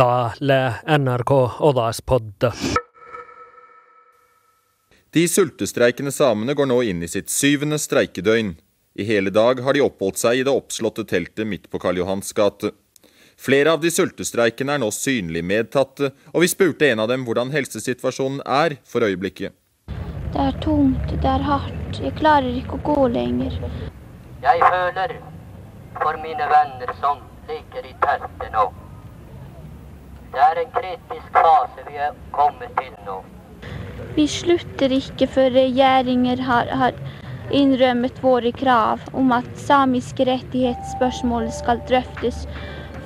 Tale NRK Oddalspodda. De sultestreikende samene går nå inn i sitt syvende streikedøgn. I hele dag har de oppholdt seg i det oppslåtte teltet midt på Karl Johans gate. Flere av de sultestreikende er nå synlig medtatte, og vi spurte en av dem hvordan helsesituasjonen er for øyeblikket. Det er tomt, det er hardt. Jeg klarer ikke å gå lenger. Jeg føler for mine venner som ligger i teltet nå. Det er en kritisk fase vi er kommet til nå. Vi slutter ikke før regjeringer har, har innrømmet våre krav om at samiske rettighetsspørsmål skal drøftes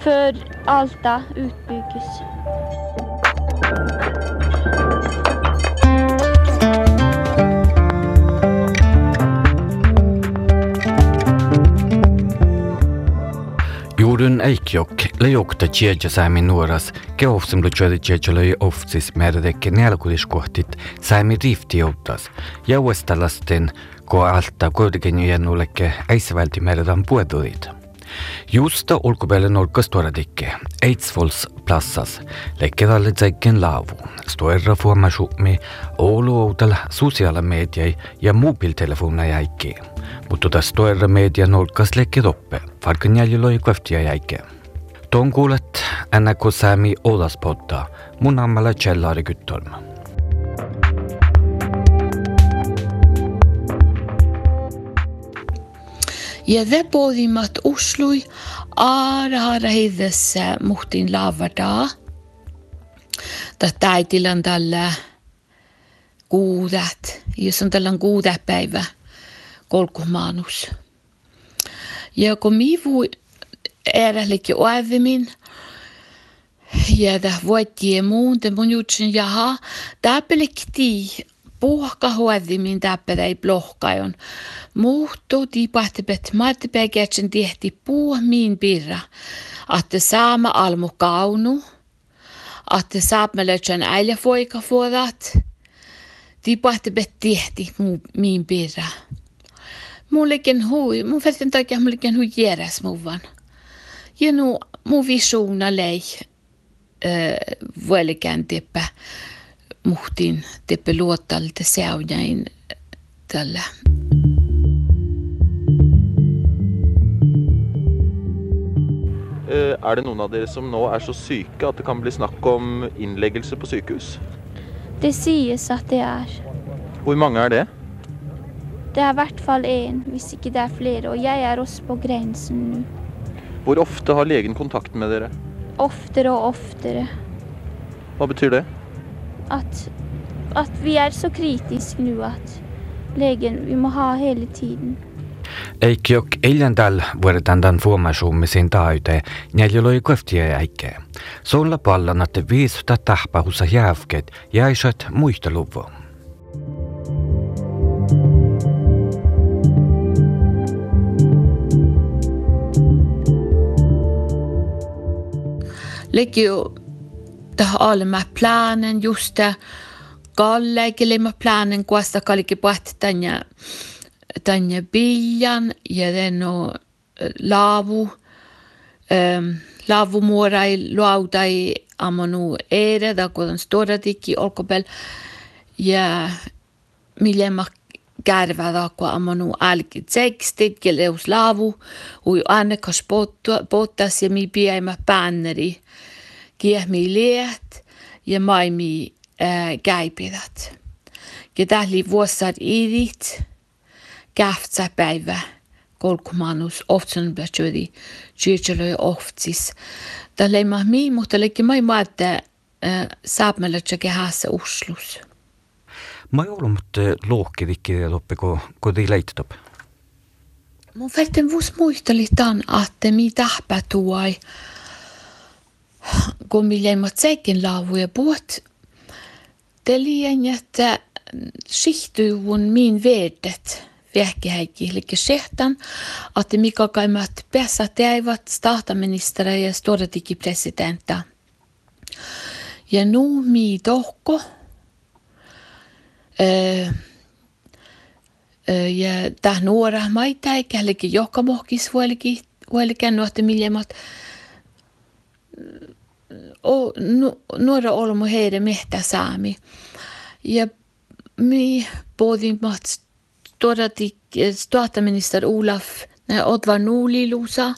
før Alta utbygges. Jorunn Eikjok lejógta Csirgyaszámi Nórasz, Keovszom Lucsori Csirgyalai Ovcis Merdeke Nelkuliskohtit, Számi Rifti Ovtas, Jauestalastin, Ko Alta Korgenyujennuleke Eisvaldi Merdan Puedurit. Juusta olkupeale nurkas toredike, Eidsvolls plassas, lekkedalle tsekken laavu, stoerra fuomasukmi, Oulu outal sosiaalimeediai ja muubiltelefone jäiki muutudes toele meedianurkas leki toppe, Falconiali loi kõhti ja jäike. toon kuulet enne kui Sami oodas poota, mu nammele tšellari kütolma. ja tepoodimat uslui aarahara heidesse muhtin laavadaa. ta täidil on talle kuudet, just on tal on kuudepäeva päivä kolkumaanus. Ja kun mivu äärälikin oavimin, ja tämä voitti muun, te mun jutsin jaha, tämä pelekti puhka huovimin tämä ei blohkajon. Muuttu tiipahtepet maattepäkätsen tehti puu miin pirra, että saama almu kaunu, saama löydän äijä foika fuodat, tiipahtepet tehti miin pirra. Mullekin hui, mun fälten takia mullekin hui jeres muvan. Ja nu mu visuuna lei äh, vuelikään tippä, muhtiin tippä luottalta seunjain tällä. Eh, Er det noen av dere som nå er så syke at det kan bli snakk om innleggelse på sykehus? Det sies at det er. Hvor mange er det? Det er i hvert fall én, hvis ikke det er flere, og jeg er også på grensen nå. Hvor ofte har legen kontakt med dere? Oftere og oftere. Hva betyr det? At, at vi er så kritiske nå at legen Vi må ha hele tiden. Eikjok eiljandal vuodetaan tämän fuomasuumisen taite, jäljiloi kveftia jäikke. Solla pallan, että viisuta tahpahussa jäävket jäisät muisteluvu. Har alla med planen just med planen kuasta kalike pahti tanja tanja biljan ja den och laavu ähm, laavumuorai luautai amonu ere da kun stora tiki olkopel ja millemma kärväda kun amonu alki tekstit keleus laavu ui annekas pottas ja mi piäimä banneri kiehmi liet ja maimi äh, käipidät. Ja tähli vuossat idit, kähtsä päivä, kolkumanus, oftsun bätjödi, tjyrtjälö oftsis. Tällä ei mahmi, mutta leikki mai maatte äh, saapmella tjöke haassa uslus. ma ei olnud låkig riktigt uppe och gå related upp. Mun välten vuos muistelitan, että mitä tuoi, kun miljoimat sekin laavuja puhut, telien, että sihtyyvun min veedet vähkihäikki, eli sehtan, että mikä kaimat päässä teivät staataministeriä ja storetikin presidenttä. Ja nu mi tohko, ja tah nuora maita eikä helki joka mohkis huolikin huolikin nuotte miljemat o, nu, nuora olmo heidän mehtä saami. Ja mi pohdin, että todati statsminister Olaf Otvar Nuulilusa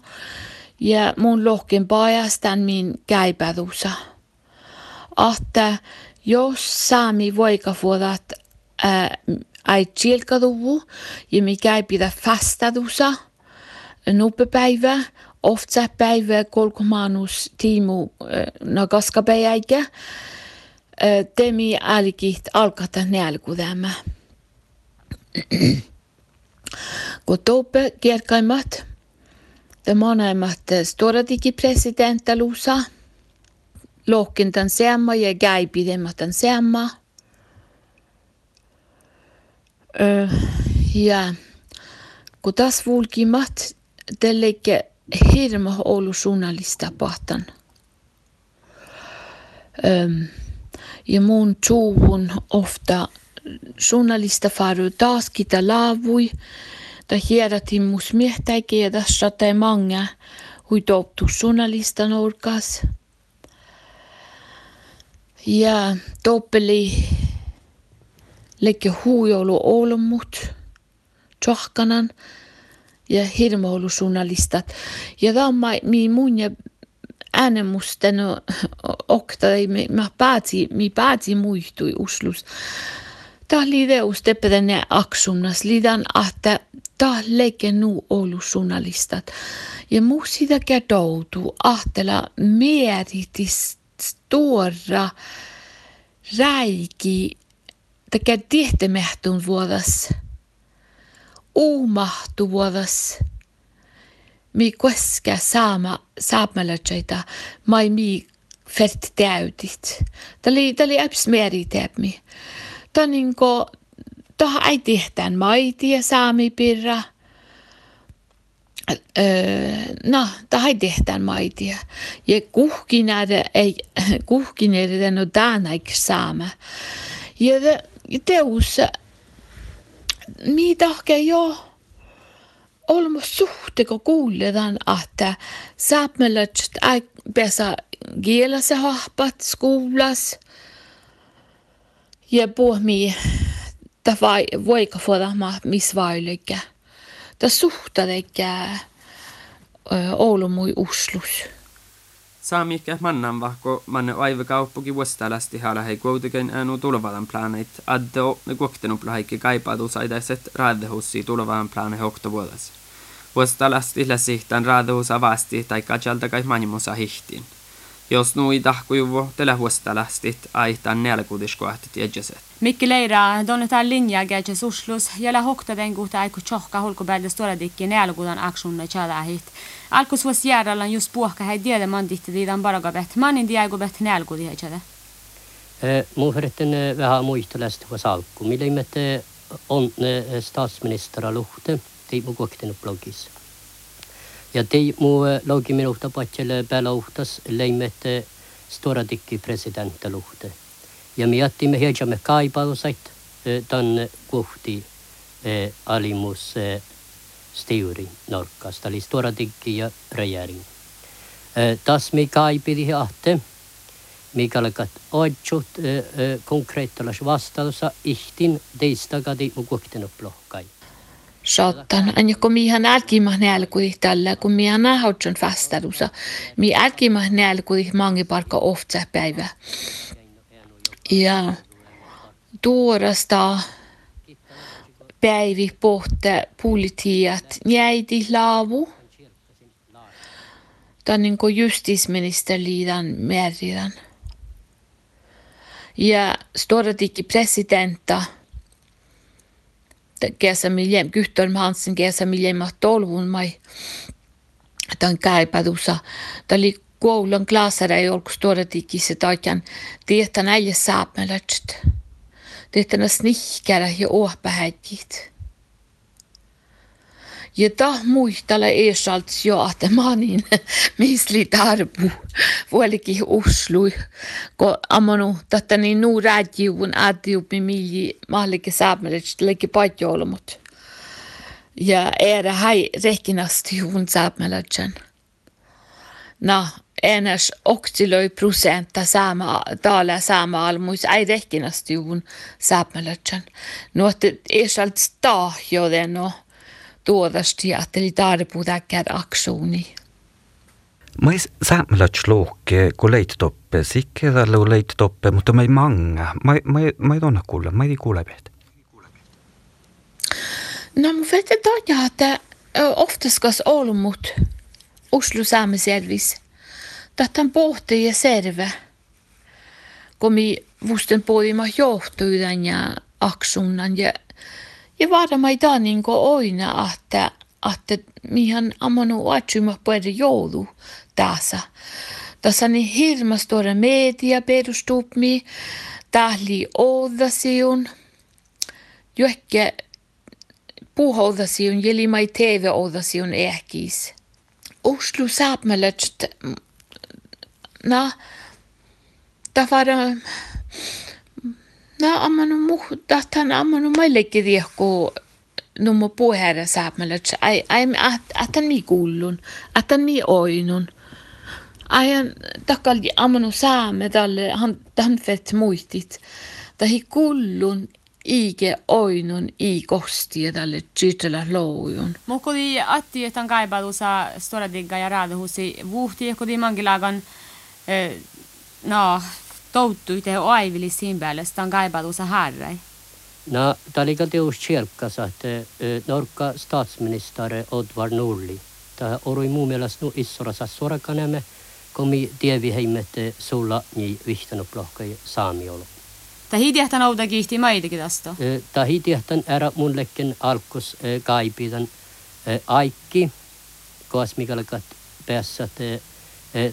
ja mun lohken pajastan min käypädusa. Että jos saami voikafuodat ai tjilkaduvu ja mi käypidä fastadusa nuppepäivä, ofta päivä kolkumanus tiimu nagaskapäiäikä, temi älkit alkata nälkudämä. Kun toppe kierkaimat, monemmat storadiki presidenttalusa, lohkintan seamma ja käipidematan seamma. Ja kun taas vulkimat, tälleke hirma ollut journalista pahtan. Ja mun tuuvun ofta journalista faru taas kita laavui, ta hiedatin mus miehtäikin ja tässä tai manga hui toptu journalistan orkas. Ja toppeli lekke huujolu olmut, tjohkanan ja hirmoulu journalistat. Ja tämä mi mun ja äänemusten okta, mi päätsi, mi päätsi muihtui uslus. Tämä oli teus tepedenne aksumnas, lidan että tämä leike nu ollut journalistat. Ja mu sitä kädoutu ahtela mieritis stora räiki, tekee tihtemehtuun vuodas, uumahtu vuodas, mi koska saama saamalajaita, mai mi fert täytit. Tämä oli äps meri teepmi ta niinku, toha ei tehtään maitia saamipirra. Öö, no, ta ei tehtään maitia. Ja kuhkinäärä ei, kuhkinäärä no tänäik saama. Ja teus, mi tahke jo olmo suhteko kuuledan, että saapmelöt ei päässä kielessä hahpat skuulas – ja puhmi ta vai voika foda ma mis vailike. Ta suhtadeke Oulumui uslus. Saamikke mannan vahko manne aivakauppuki vuostalasti hala hei kuitenkin äänu tulevalan plaaneit adde o kuoktenut lahaikki kaipaatu saidaiset raadehussi tulevalan plaane hoktovuodas. Vuostalasti läsihtan raadehus avasti tai kajalta kai manimusa hihtiin. Jos nui tahkujuvo tällä huostalastit aitan nelkudiskoahtit jädjäset. Mikki Leira, donne tää linja gädjes uslus, jällä hokta den guta aiku tjohka holkobälde stora dikki nelkudan aksunne tjadahit. Alkus vuos järjällan just puhka hei diede man ditti diidan baragabet, manin diagobet nelkudi hei Mu företten vähän muistelasta vuos alku. Millä on statsministera luhte, tei mu kokten blogissa. Ja tei mu logi minuhta patsele pelouhtas leimet stora dikki presidentta luhte. Ja me jättimme hiedjamme kaipauset tänne kohti alimus stiuri norkasta, eli stora dikki ja regering. Tas me kaipidi ahte, mikä alkat oitsut konkreettilas vastausa ihtin teistagadi mu kohti noplohkai. Satan, an kun mihan älkimah nälkudi tällä, kun mihan nähautson fastadusa, mi älkimah nälkudi mangi parka ofta päivä. Ja tuorasta päivi pohte politiat jäiti laavu. Tämä niin kuin justisminister liidan meridan. Ja storadikki presidenta – kesämiljem, Gyhtölm Hansen kesämiljem tolvun mai tämän käypädussa. Tämä oli koulun klassare ei ollut storetikissä taikan tietä näille saapmelätset. Tietä snickare ja åhpähäkit. Ja ta muistella eesalt jo, että manin misli tarbu vuolikin Oslo, kun ammanu tätä niin nuu räädjiuvun adjupi milji mahlikin saameret leikki paitjoulumut. Ja era hai rehkinasti juun saapmelätsän. No, enäs oksiloi prosenta sama tala sama almuis ei rekkinasti juun saapmalötsän. No että esalt stahjo den no tuodasti ajatteli tarpuuta käydä aksuuni. Mä ei saammalöts luokke, kun leit toppe, sikkeralle leit toppe, mutta mä ei manga. Mä, mä, mä ei tonna kuule, mä ei kuule peht. No mä vet että että oftast kas olmut Oslo saamiselvis. Tähän pohti ja serve. Kun mi vusten pohdimme johtuuden ja aksunnan ja ja varma ei taa niin oina, että että mihän ammanu atsyma puhuta joulu tässä. Tässä niin hirmas stora media perustupmi, tahli oudasiun, johonkin puhuodasiun, jeli mai TV-oudasiun ehkis. Oslo saapmelöt, na, ta var na ammanu muh, tahtan ammanu maillekin riehku nummo puhera saapmelöt, ai, ai, att mi kuullun, att mi oinun. Ajan takalli ammanu saame talle, han, han fett muistit, tahi kuullun ike oinun i kosti tälle tytöllä loujun. Mutta kun atti, että on kaipatu saa storadigga ja raadahusi vuhti, kun mangilagan no, touttu itse aivili että kaipatu saa harrai. No, tämä oli teus tjelkkas, että norka statsministeri Odvar Norli. Tämä oli mun mielestä nu issorassa suorakanemme, kun mi tievi heimet sulla niin vihtanut lohkai saamiolo. Ta hidiahtan ouda kihti maidikin tästä. Ta hidiahtan ära mullekin alkus kaipitan aikki, koas mikäläkat päässä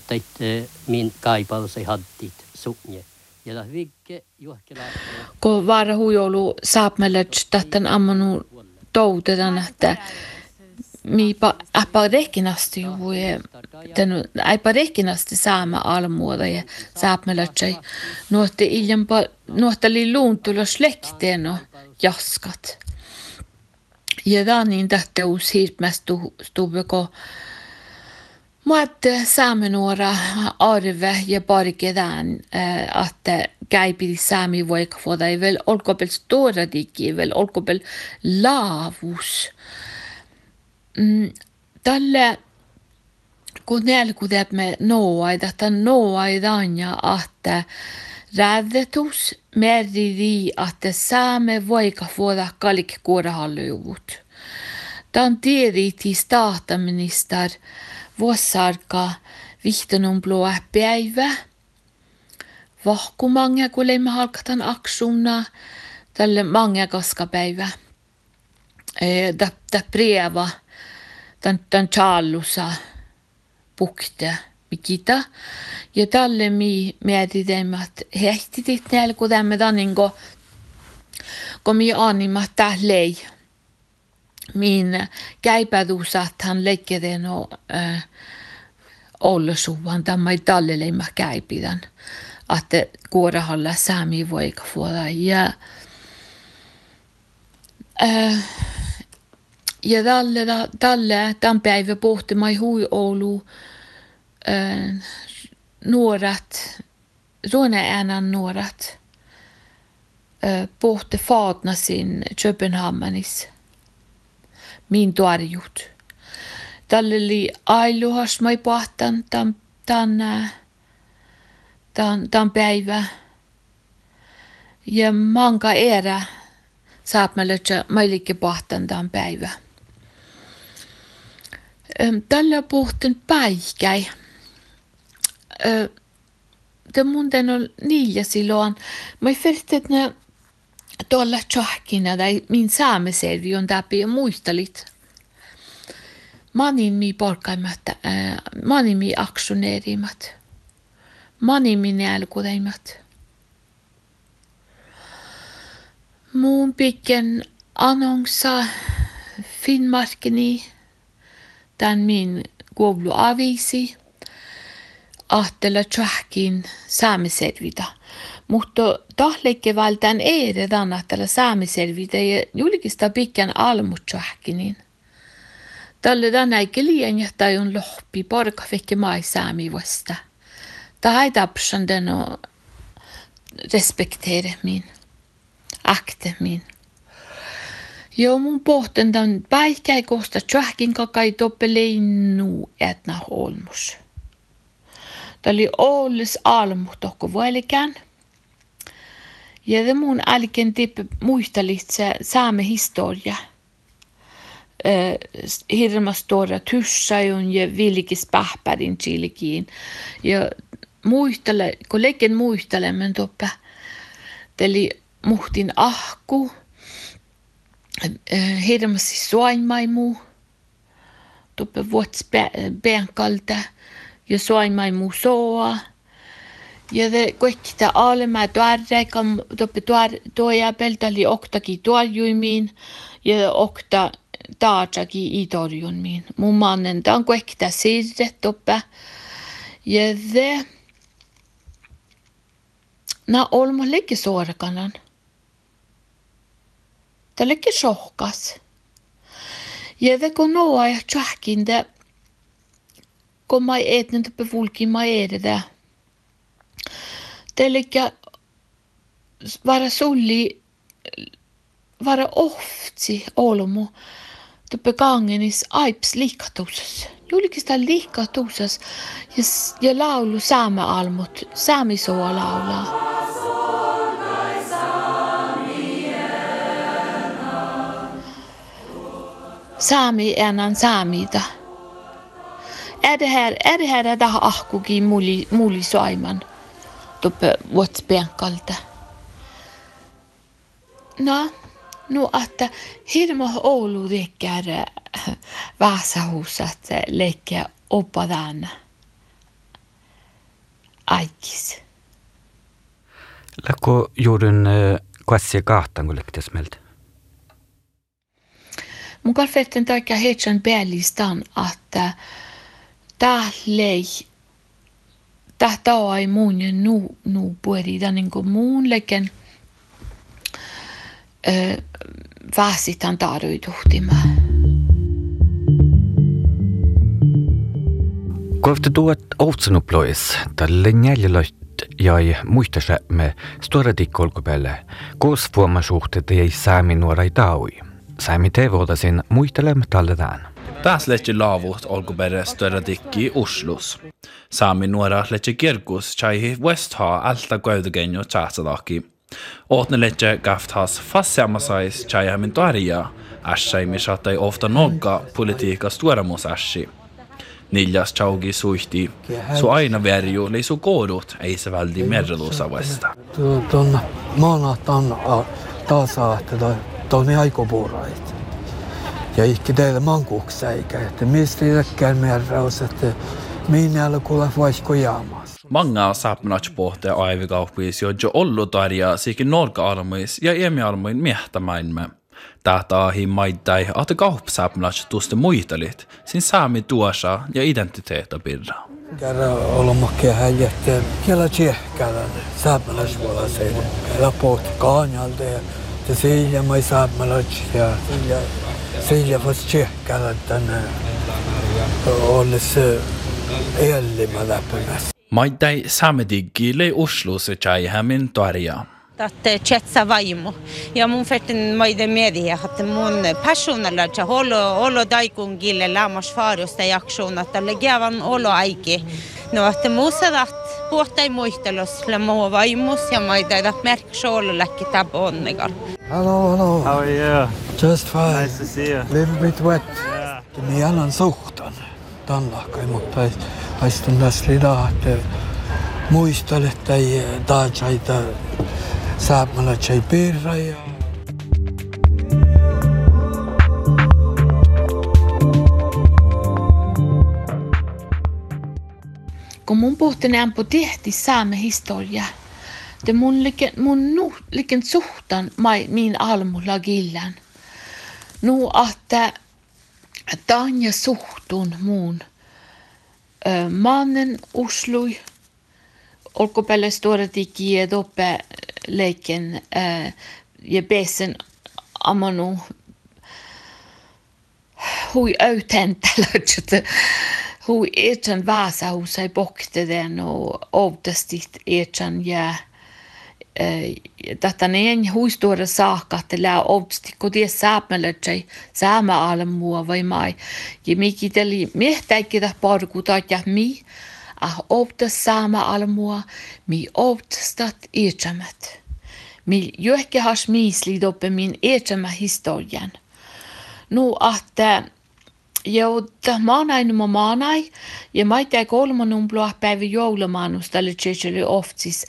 teit min kaipaus ei hattit Kun vaara huijoulu saapmellet tähtän ammanu toutetan, että mi pa apa rekinasti ju den ai pa rekinasti sama almuoda ja saapmelatsai nuotte iljan pa nuotte li luuntulo slekteen jaskat. Ja dan niin tähtä uus hirtmästu stuveko Muatte saamenuora arve ja parikedan att käipi saami voika foda ei veel olkopel stora digi veel olkopel laavus mm, tälle kun nälkutämme noaida, että noaidanja, että räddetus meriri, että saamme voika vuoda kallik kuorahallujuvut. Tämän tiediti staataminister vuosarka vuosisarka vihtanumblua päivä. Vahku mange kuulemma halkatan aksuna tälle mange kaskapäivä. Tätä e, preva tämän challusa pukte mikita. Ja tälle mi mietitään, että hehtitit nälku tämän taninko, kun mi animat tählei. Min käypäduus, että hän leikkeden on äh, ollesuvan, tämä ei tälle leimä käypidän. Että kuorahalla saami voika fuoda. Ja äh, ja tälle, tälle tämän päivän pohtimaan hui Oulu äh, nuoret, ruone äänen nuoret äh, pohti faatna sin Köpenhamnis. Min tuarjut. Tälle oli ailuhas mai pohtan tämän, tämän, tämän, päivä. Ja manka erä löydä mailikke pohtan tämän päivä. Tällä puhuttiin päikäi. Det munden on niillä silloin. Mä fyrtin, että ne tuolla tjohkina tai min saameselvi on läpi ja muistelit. Manin mi polkaimmat, manin mi aktioneerimat. Manin mi nälkudeimat. Muun pikken annonsa Finnmarkeni tämän min kuulu avisi, ahtella tjahkin saamiselvitä. Mutta tahlekke valtan eredan ahtella saamiselvitä ja julkista pitkän almut tjahkinin. Tälle tänä eikä liian jättä on lohpi, porka fikki mai saami vasta. Ei tapsan den och respektera min, akte min. Joo, mun pohten tämän päihkäi kosta tjahkin kakai toppe leinu etna holmus. Tämä oli ollis almu tokko vuolikään. Ja det mun älken tippe muistelit se saame historia. Eh, hirma stora tussajun ja vilkis pähpärin chilikiin. Ja muistele, kun leikin muistelemme toppe. Teli muhtin ahku. Eh, hirmasti suaimaimu. Toppe vuots benkalta. Ja suaimaimu soa. Ja det kaikki alema tuarre kam toppe tuar tuoja peltali oktakin tuarjuimiin ja okta taatsakin i torjunmiin. Mun mannen on kaikki sirret toppe. Det na olma ligger sårakanan. Det ligger sohkas. Det kun noa ja tjahkin kun mä etnen toppe vulkin mä edellä. Eli vara sulli, vara ohtsi olmu, tuppe kangenis aips liikatuusas. Julkista liikatuusas ja, ja laulu saame-almut, saamisoo laulaa. Saami enan saamida. Är det här, är det här det ahkugi muli, muli soiman? Tuppe vuotspenkalta. No, no että hirmo Oulu tekkär Vaasahusat leikkiä opadan aikis. Läkko juurun kassia kahtan kun lektes meiltä? Mun kalfetten takia heitsan päällistan, että tää lei تحت autoimmune no, no puede en común, leken äh, vähsitän tarvituhtimaan. Kohta tuot outsenuplois, tälle neljälöit jäi muistasämme storedikolkupelle, koos vuoman suhteet ei saami nuorai taui. Saami teevodasin muistelemme talledaan. Taas lehti laavut olkuperä stora dikki Oslos. Saami nuora lehti kirkus chaihi Westha alta koidugenjo chaatsadaki. Ootne lehti gafthas fassamasais chaihamin tuaria, ässai misattai ofta nogga politiikka stuoramus ässi. Niljas chaugi suihti, su aina verju lei su ei se väldi merrelusa vasta. Tuon maanahtan taas että tuon aikopuurait. Ja ikke teille mankuukseikä, että mistä iäkkään merraus, että olen kuule vaikka jaamas. Många saapnatspåhte aivikauppiis jo ollu tarja sikin norka-armuis ja iemi-armuin miehtämäinme. Tätä ahi maittai, että kauppsaapnats tuosta muitelit, sin saami tuosa ja identiteeta pirra. Kerran olomakkia häijätte, kela tsehkälän saapnalaisvuolaisen, kela pohti kaanjalta ja siitä mai saapnalats ja Silja fast tjekkar tänne olisi elimä läpynässä. Maittai samedigille Oslossa chaihamin toaria. Att chetsa vaimo. Ja mun fertin maide media att mun personalla cha holo holo daikun gille lamas farusta jakson että legevan olo aiki. No että musadat puhtai muistelos le mo vaimus ja maide dat merk solo läkki tab onnegal. Hello, hello. How are you? Just fine. Nice to see you. Little bit wet. Yeah. Annan suhtan tanlakai, mutta haistun tässä lidaa, että muistelette ei taatsaita saamalla tjei pirra ja kun mun pohtin ämpö tehti saame historia, sitten mun, mun nuhlikin suhtan mai min almulla killan. Nu ahtä Tanja suhtun muun. Ö, mannen uslui. Olkopäälle står at de ikke gir opp leken eh, besen amano hui autentelötset. Hui etsen vaasa husai bokte den och oftast ditt etsen jää. Ja Tätä niin huistuora saakka, että lää ovdasti, kun tie saapmelle, saama alle mua vai mai. Ja mikä teli miettäikki täh parkuta ja mi, ah ovdas saama alle mua, mi ovdastat etsamät. Mi johke has miisli doppe min etsamä historian. Nu att Jo, maanai ma maanai, ja ma ei tea kolmanum pluah päevi joulumanus tälle tšetšeli oftis.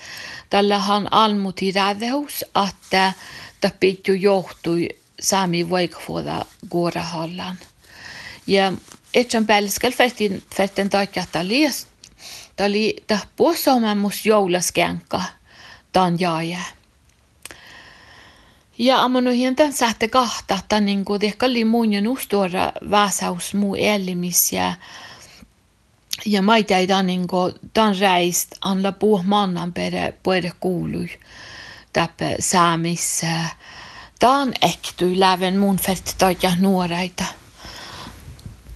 Tällähän almuti rädehus, että ta pitju johtui saami voikfuoda kuorahallan. Ja etsän päälliskel fähtin fähtin takia ta lies, ta li ta puosomamus joulaskänka, tan jaaja. Ja amano hientan sähte kahta, että niin kuin oli muun ja nustuora vasaus muu elimis ja ja mä tein niin kuin tämän reist anla puh mannan pere puhuta kuului täpä saamissa. Tämän ehtui läven mun fett ja nuoreita.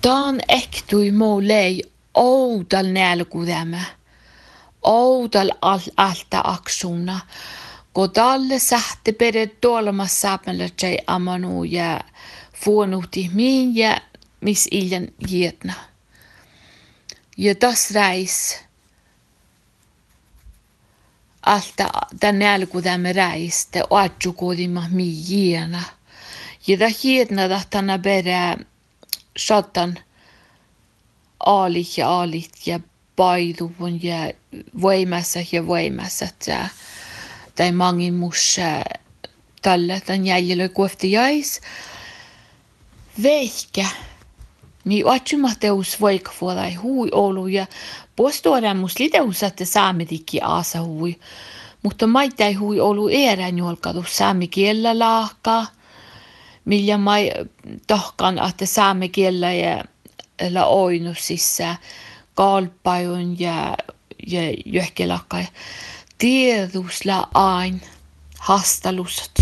Tämän ehtui muu lei oudal nälkudämä. Oudal al alta aksuna. Kodalle sähti pere tuolemas saapmelle tjei amanu ja fuonuhti min ja mis iljan jietna. Ja tas reis alta tänne alkudamme reiste och atjukodima mi jiena. Ja da jietna tänä pere satan aalit ja aalit ja paiduvun ja voimassa ja voimassa. Ja tai mangin mus tällä tämän jäljellä kohti jäis. Veikä. Mi otsuma teus voikfuolai hui olu ja postuodan mus liteus että saamedikki aasa hui. Mutta maitai hui olu erän jolkadu saami kiellä laakka. Millä mai tohkan että saami kiellä ja la oinusissa kalpajun ja ja johkelakka tiedusla ain hastalusat.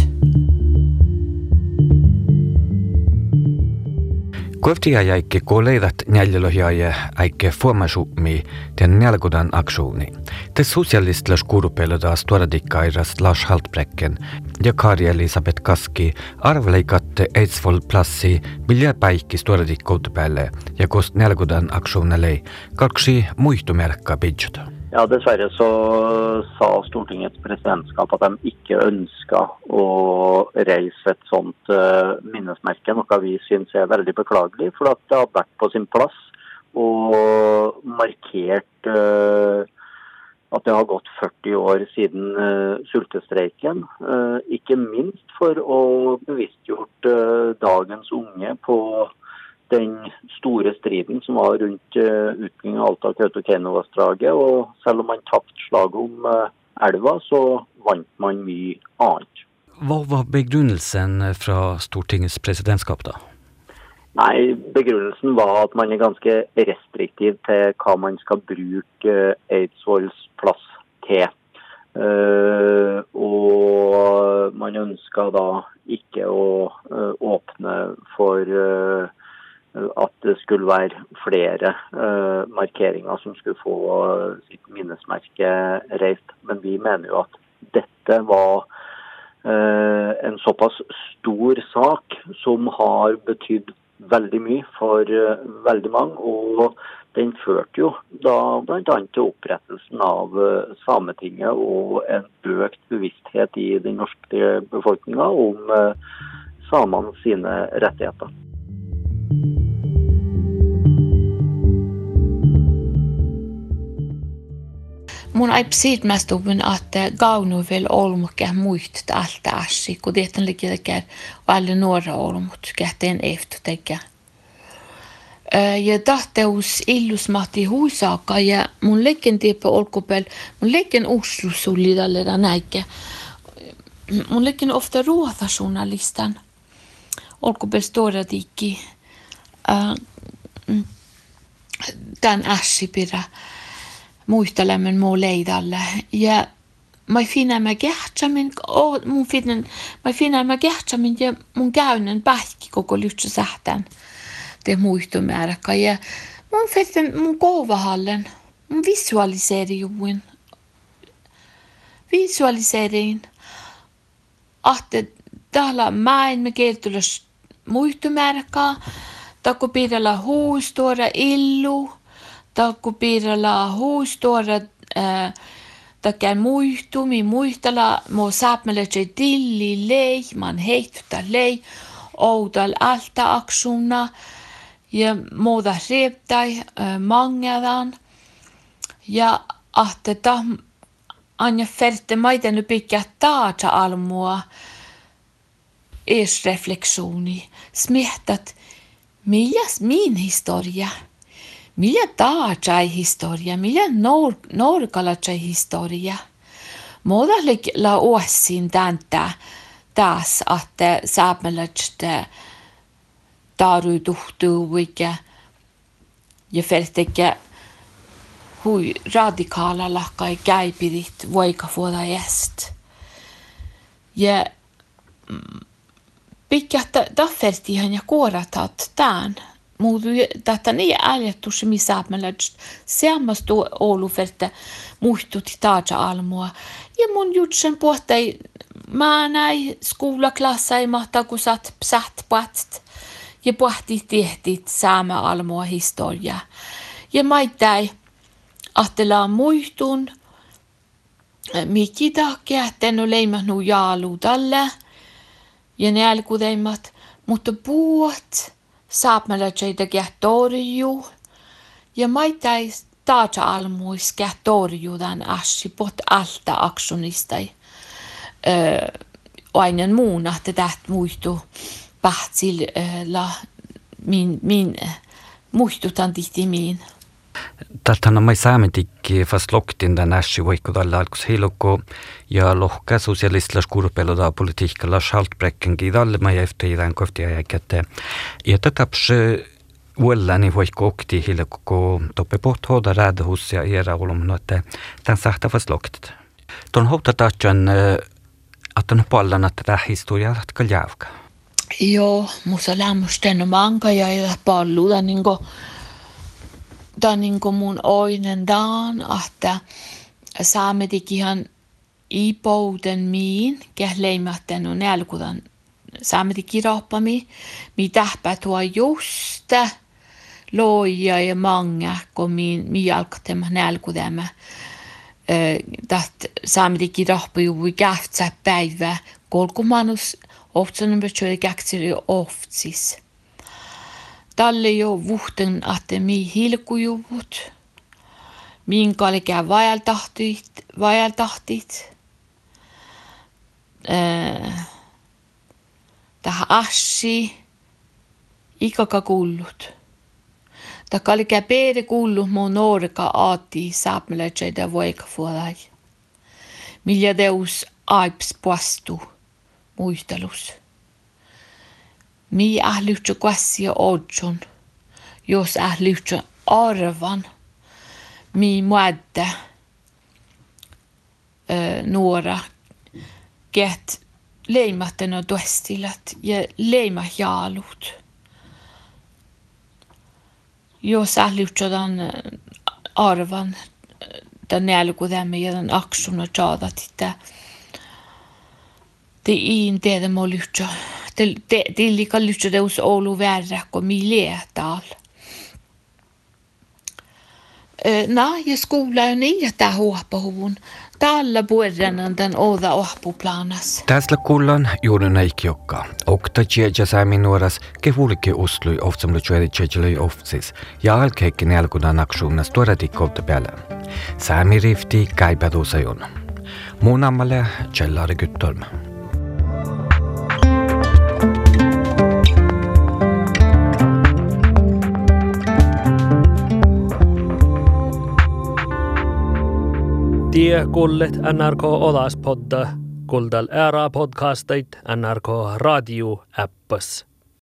Kueftia jäikki kuoleidat njäljelohjaaja äikke fuomasummi den nälkudan aktioni. Te sosialistlas kurupelodas tuoradikkairas Lars Haltbrecken ja Kari Elisabeth Kaski arveleikatte Eidsvoll plassi millä päikkis tuoradikkoutta päälle ja kost nälkudan aktionelle kaksi muistumerkka bidjota. Ja, Dessverre så sa Stortingets presidentskap at de ikke ønska å reise et sånt uh, minnesmerke, noe vi syns er veldig beklagelig. For at det har vært på sin plass og markert uh, at det har gått 40 år siden uh, sultestreiken. ikke minst for å bevisstgjort dagens unge på den store striden som var rundt uh, utbygging av Alta-Kautokeino-vassdraget. Og selv om man tapte slaget om uh, elva, så vant man mye annet. Hva var begrunnelsen fra Stortingets presidentskap, da? Nei, Begrunnelsen var at man er ganske restriktiv til hva man skal bruke uh, Eidsvolls plass til. Uh, og man ønska da ikke å uh, åpne for uh, at det skulle være flere uh, markeringer som skulle få sitt minnesmerke reist. Men vi mener jo at dette var uh, en såpass stor sak som har betydd veldig mye for veldig mange. Og den førte jo da bl.a. til opprettelsen av Sametinget og en økt bevissthet i den norske befolkninga om samene sine rettigheter. Mun ai siitmästuvun, että gaunu vielä olmukke muist alta assi, kun liikin tekee alle nuora olmut, kähteen eftu tekee. Ja tahteus illusmahti huisaaka ja mun lekken tiepä olkupel, mun lekken uslus oli tällä näikä. Mun lekken ofta ruotajournalistan. Olkupel stora dikki. Tän ässipirä muistelemme muu leidalle. Ja mä finna mä kehtsamin, mun finna, mä finna mä kehtsamin ja mun käynnän pähki koko lyhtsä sähtän. te muistomääräkä. Ja mun fätten mun koovahallen, mun visualiseerijuin. Visualiseerin, ahte täällä mäen me kertulus muistomääräkä, takku piirellä huustuora illu, takku piirellä huustuora äh, takään muistumi muistella, mo saapmelle se tilli lei, man heittä lei, outal alta aksuna, ja muuta rieptai äh, mangedan, ja ahte ta anja ferte maiten pikkä taata almua, es refleksioni, smehtat, miljas min historia, Millä taajai historia, millä nor, norkalatsai historia. Muodalle la uosin täntä taas, että saapmelatsta taru tuhtuu ja fältäkä hui radikaalalla kai käipidit voika fuoda est. Ja pikkä taffertihan ja kuoratat tämän muutu tätä niin äljettus missä meillä seammastu Oulu verta muistutti taata almua. Ja mun jutsen puhtei mä näin skoulaklassa ei mahtaa kun saat psat past ja pohti tehtit saama almua historia. Ja maittai ahtelaa muistun mikki takia, että en ole leimannut jaalu tällä ja nälkudeimmat, mutta puot saapmalla tseitä kähtorju ja maitai taata almuis kähtorju dan assi pot alta aksunista. Öö, aina muuna, että täht pahtsil la min, min muistutan tihti min. Tartana mõisametiki vast loktinda näši võikud alla algus heiluku ja lohka sosialistlas kurpeluda poliitikala šaltbrekkengi talma ja FTI-dan kohti ja jäkätte. Ja tätäpsi Uellani voi kokti hiljakkuu toppe pohtoda räädhus ja iera olumnuette tämän sahtavas loktit. Tuon houta tahtjan, että on paljon tätä historiaa ratka jäävkä. Joo, musta lämmusten manga ja palluda niinku kuin on niin kuin mun oinen daan, että saamme ihan ipouden miin, kähleimätten on nälkudan saamme kirjoittami, mitä tuo just loja ja manga, kun mi, mi alkatem nälkudamme. That saamme kirjoittami kähtsä päivä, kolkumanus oftsan betyder käksiri oftsis. Talle jo vuhten ahte mi hilkujuvut. Minkä oli käy vajaltahtit, vajaltahtit. Äh, tähän assi, ikaka kullut. Tämä oli käy peede kullut mun nuorika aati saapmeletseitä voika fuolai. Millä deus aips puastu muistelus mi ählyhtsä kwassia odjon, jos ählyhtsä arvan, mi muadda nuora get leimattena tuestilat ja leima jaalut. Jos ählyhtsä tämän arvan, tämän nälkutämme ja tämän aksuna tjaadat, että det är inte det må lycka Tillika lytsedeus Oulu värräkko miljötal. Na, ja skola on niin, että huoppahuvun. Tällä puolella den oda ohpuplanas. Tässä kullan juuri näikkiokka. Okta tjeja saamin nuoras kehulke uslui oftsamlu tjuedi tjejelöi oftsis. Ja alkeikki nälkudan aksuunas tuoda tikkolta päällä. Saami rifti kaipadusajon. Muun ammalle Kjellari Gyttolm. Tie kuulet NRK Olaspodda, kuuldel ära podcastit NRK raadio äppas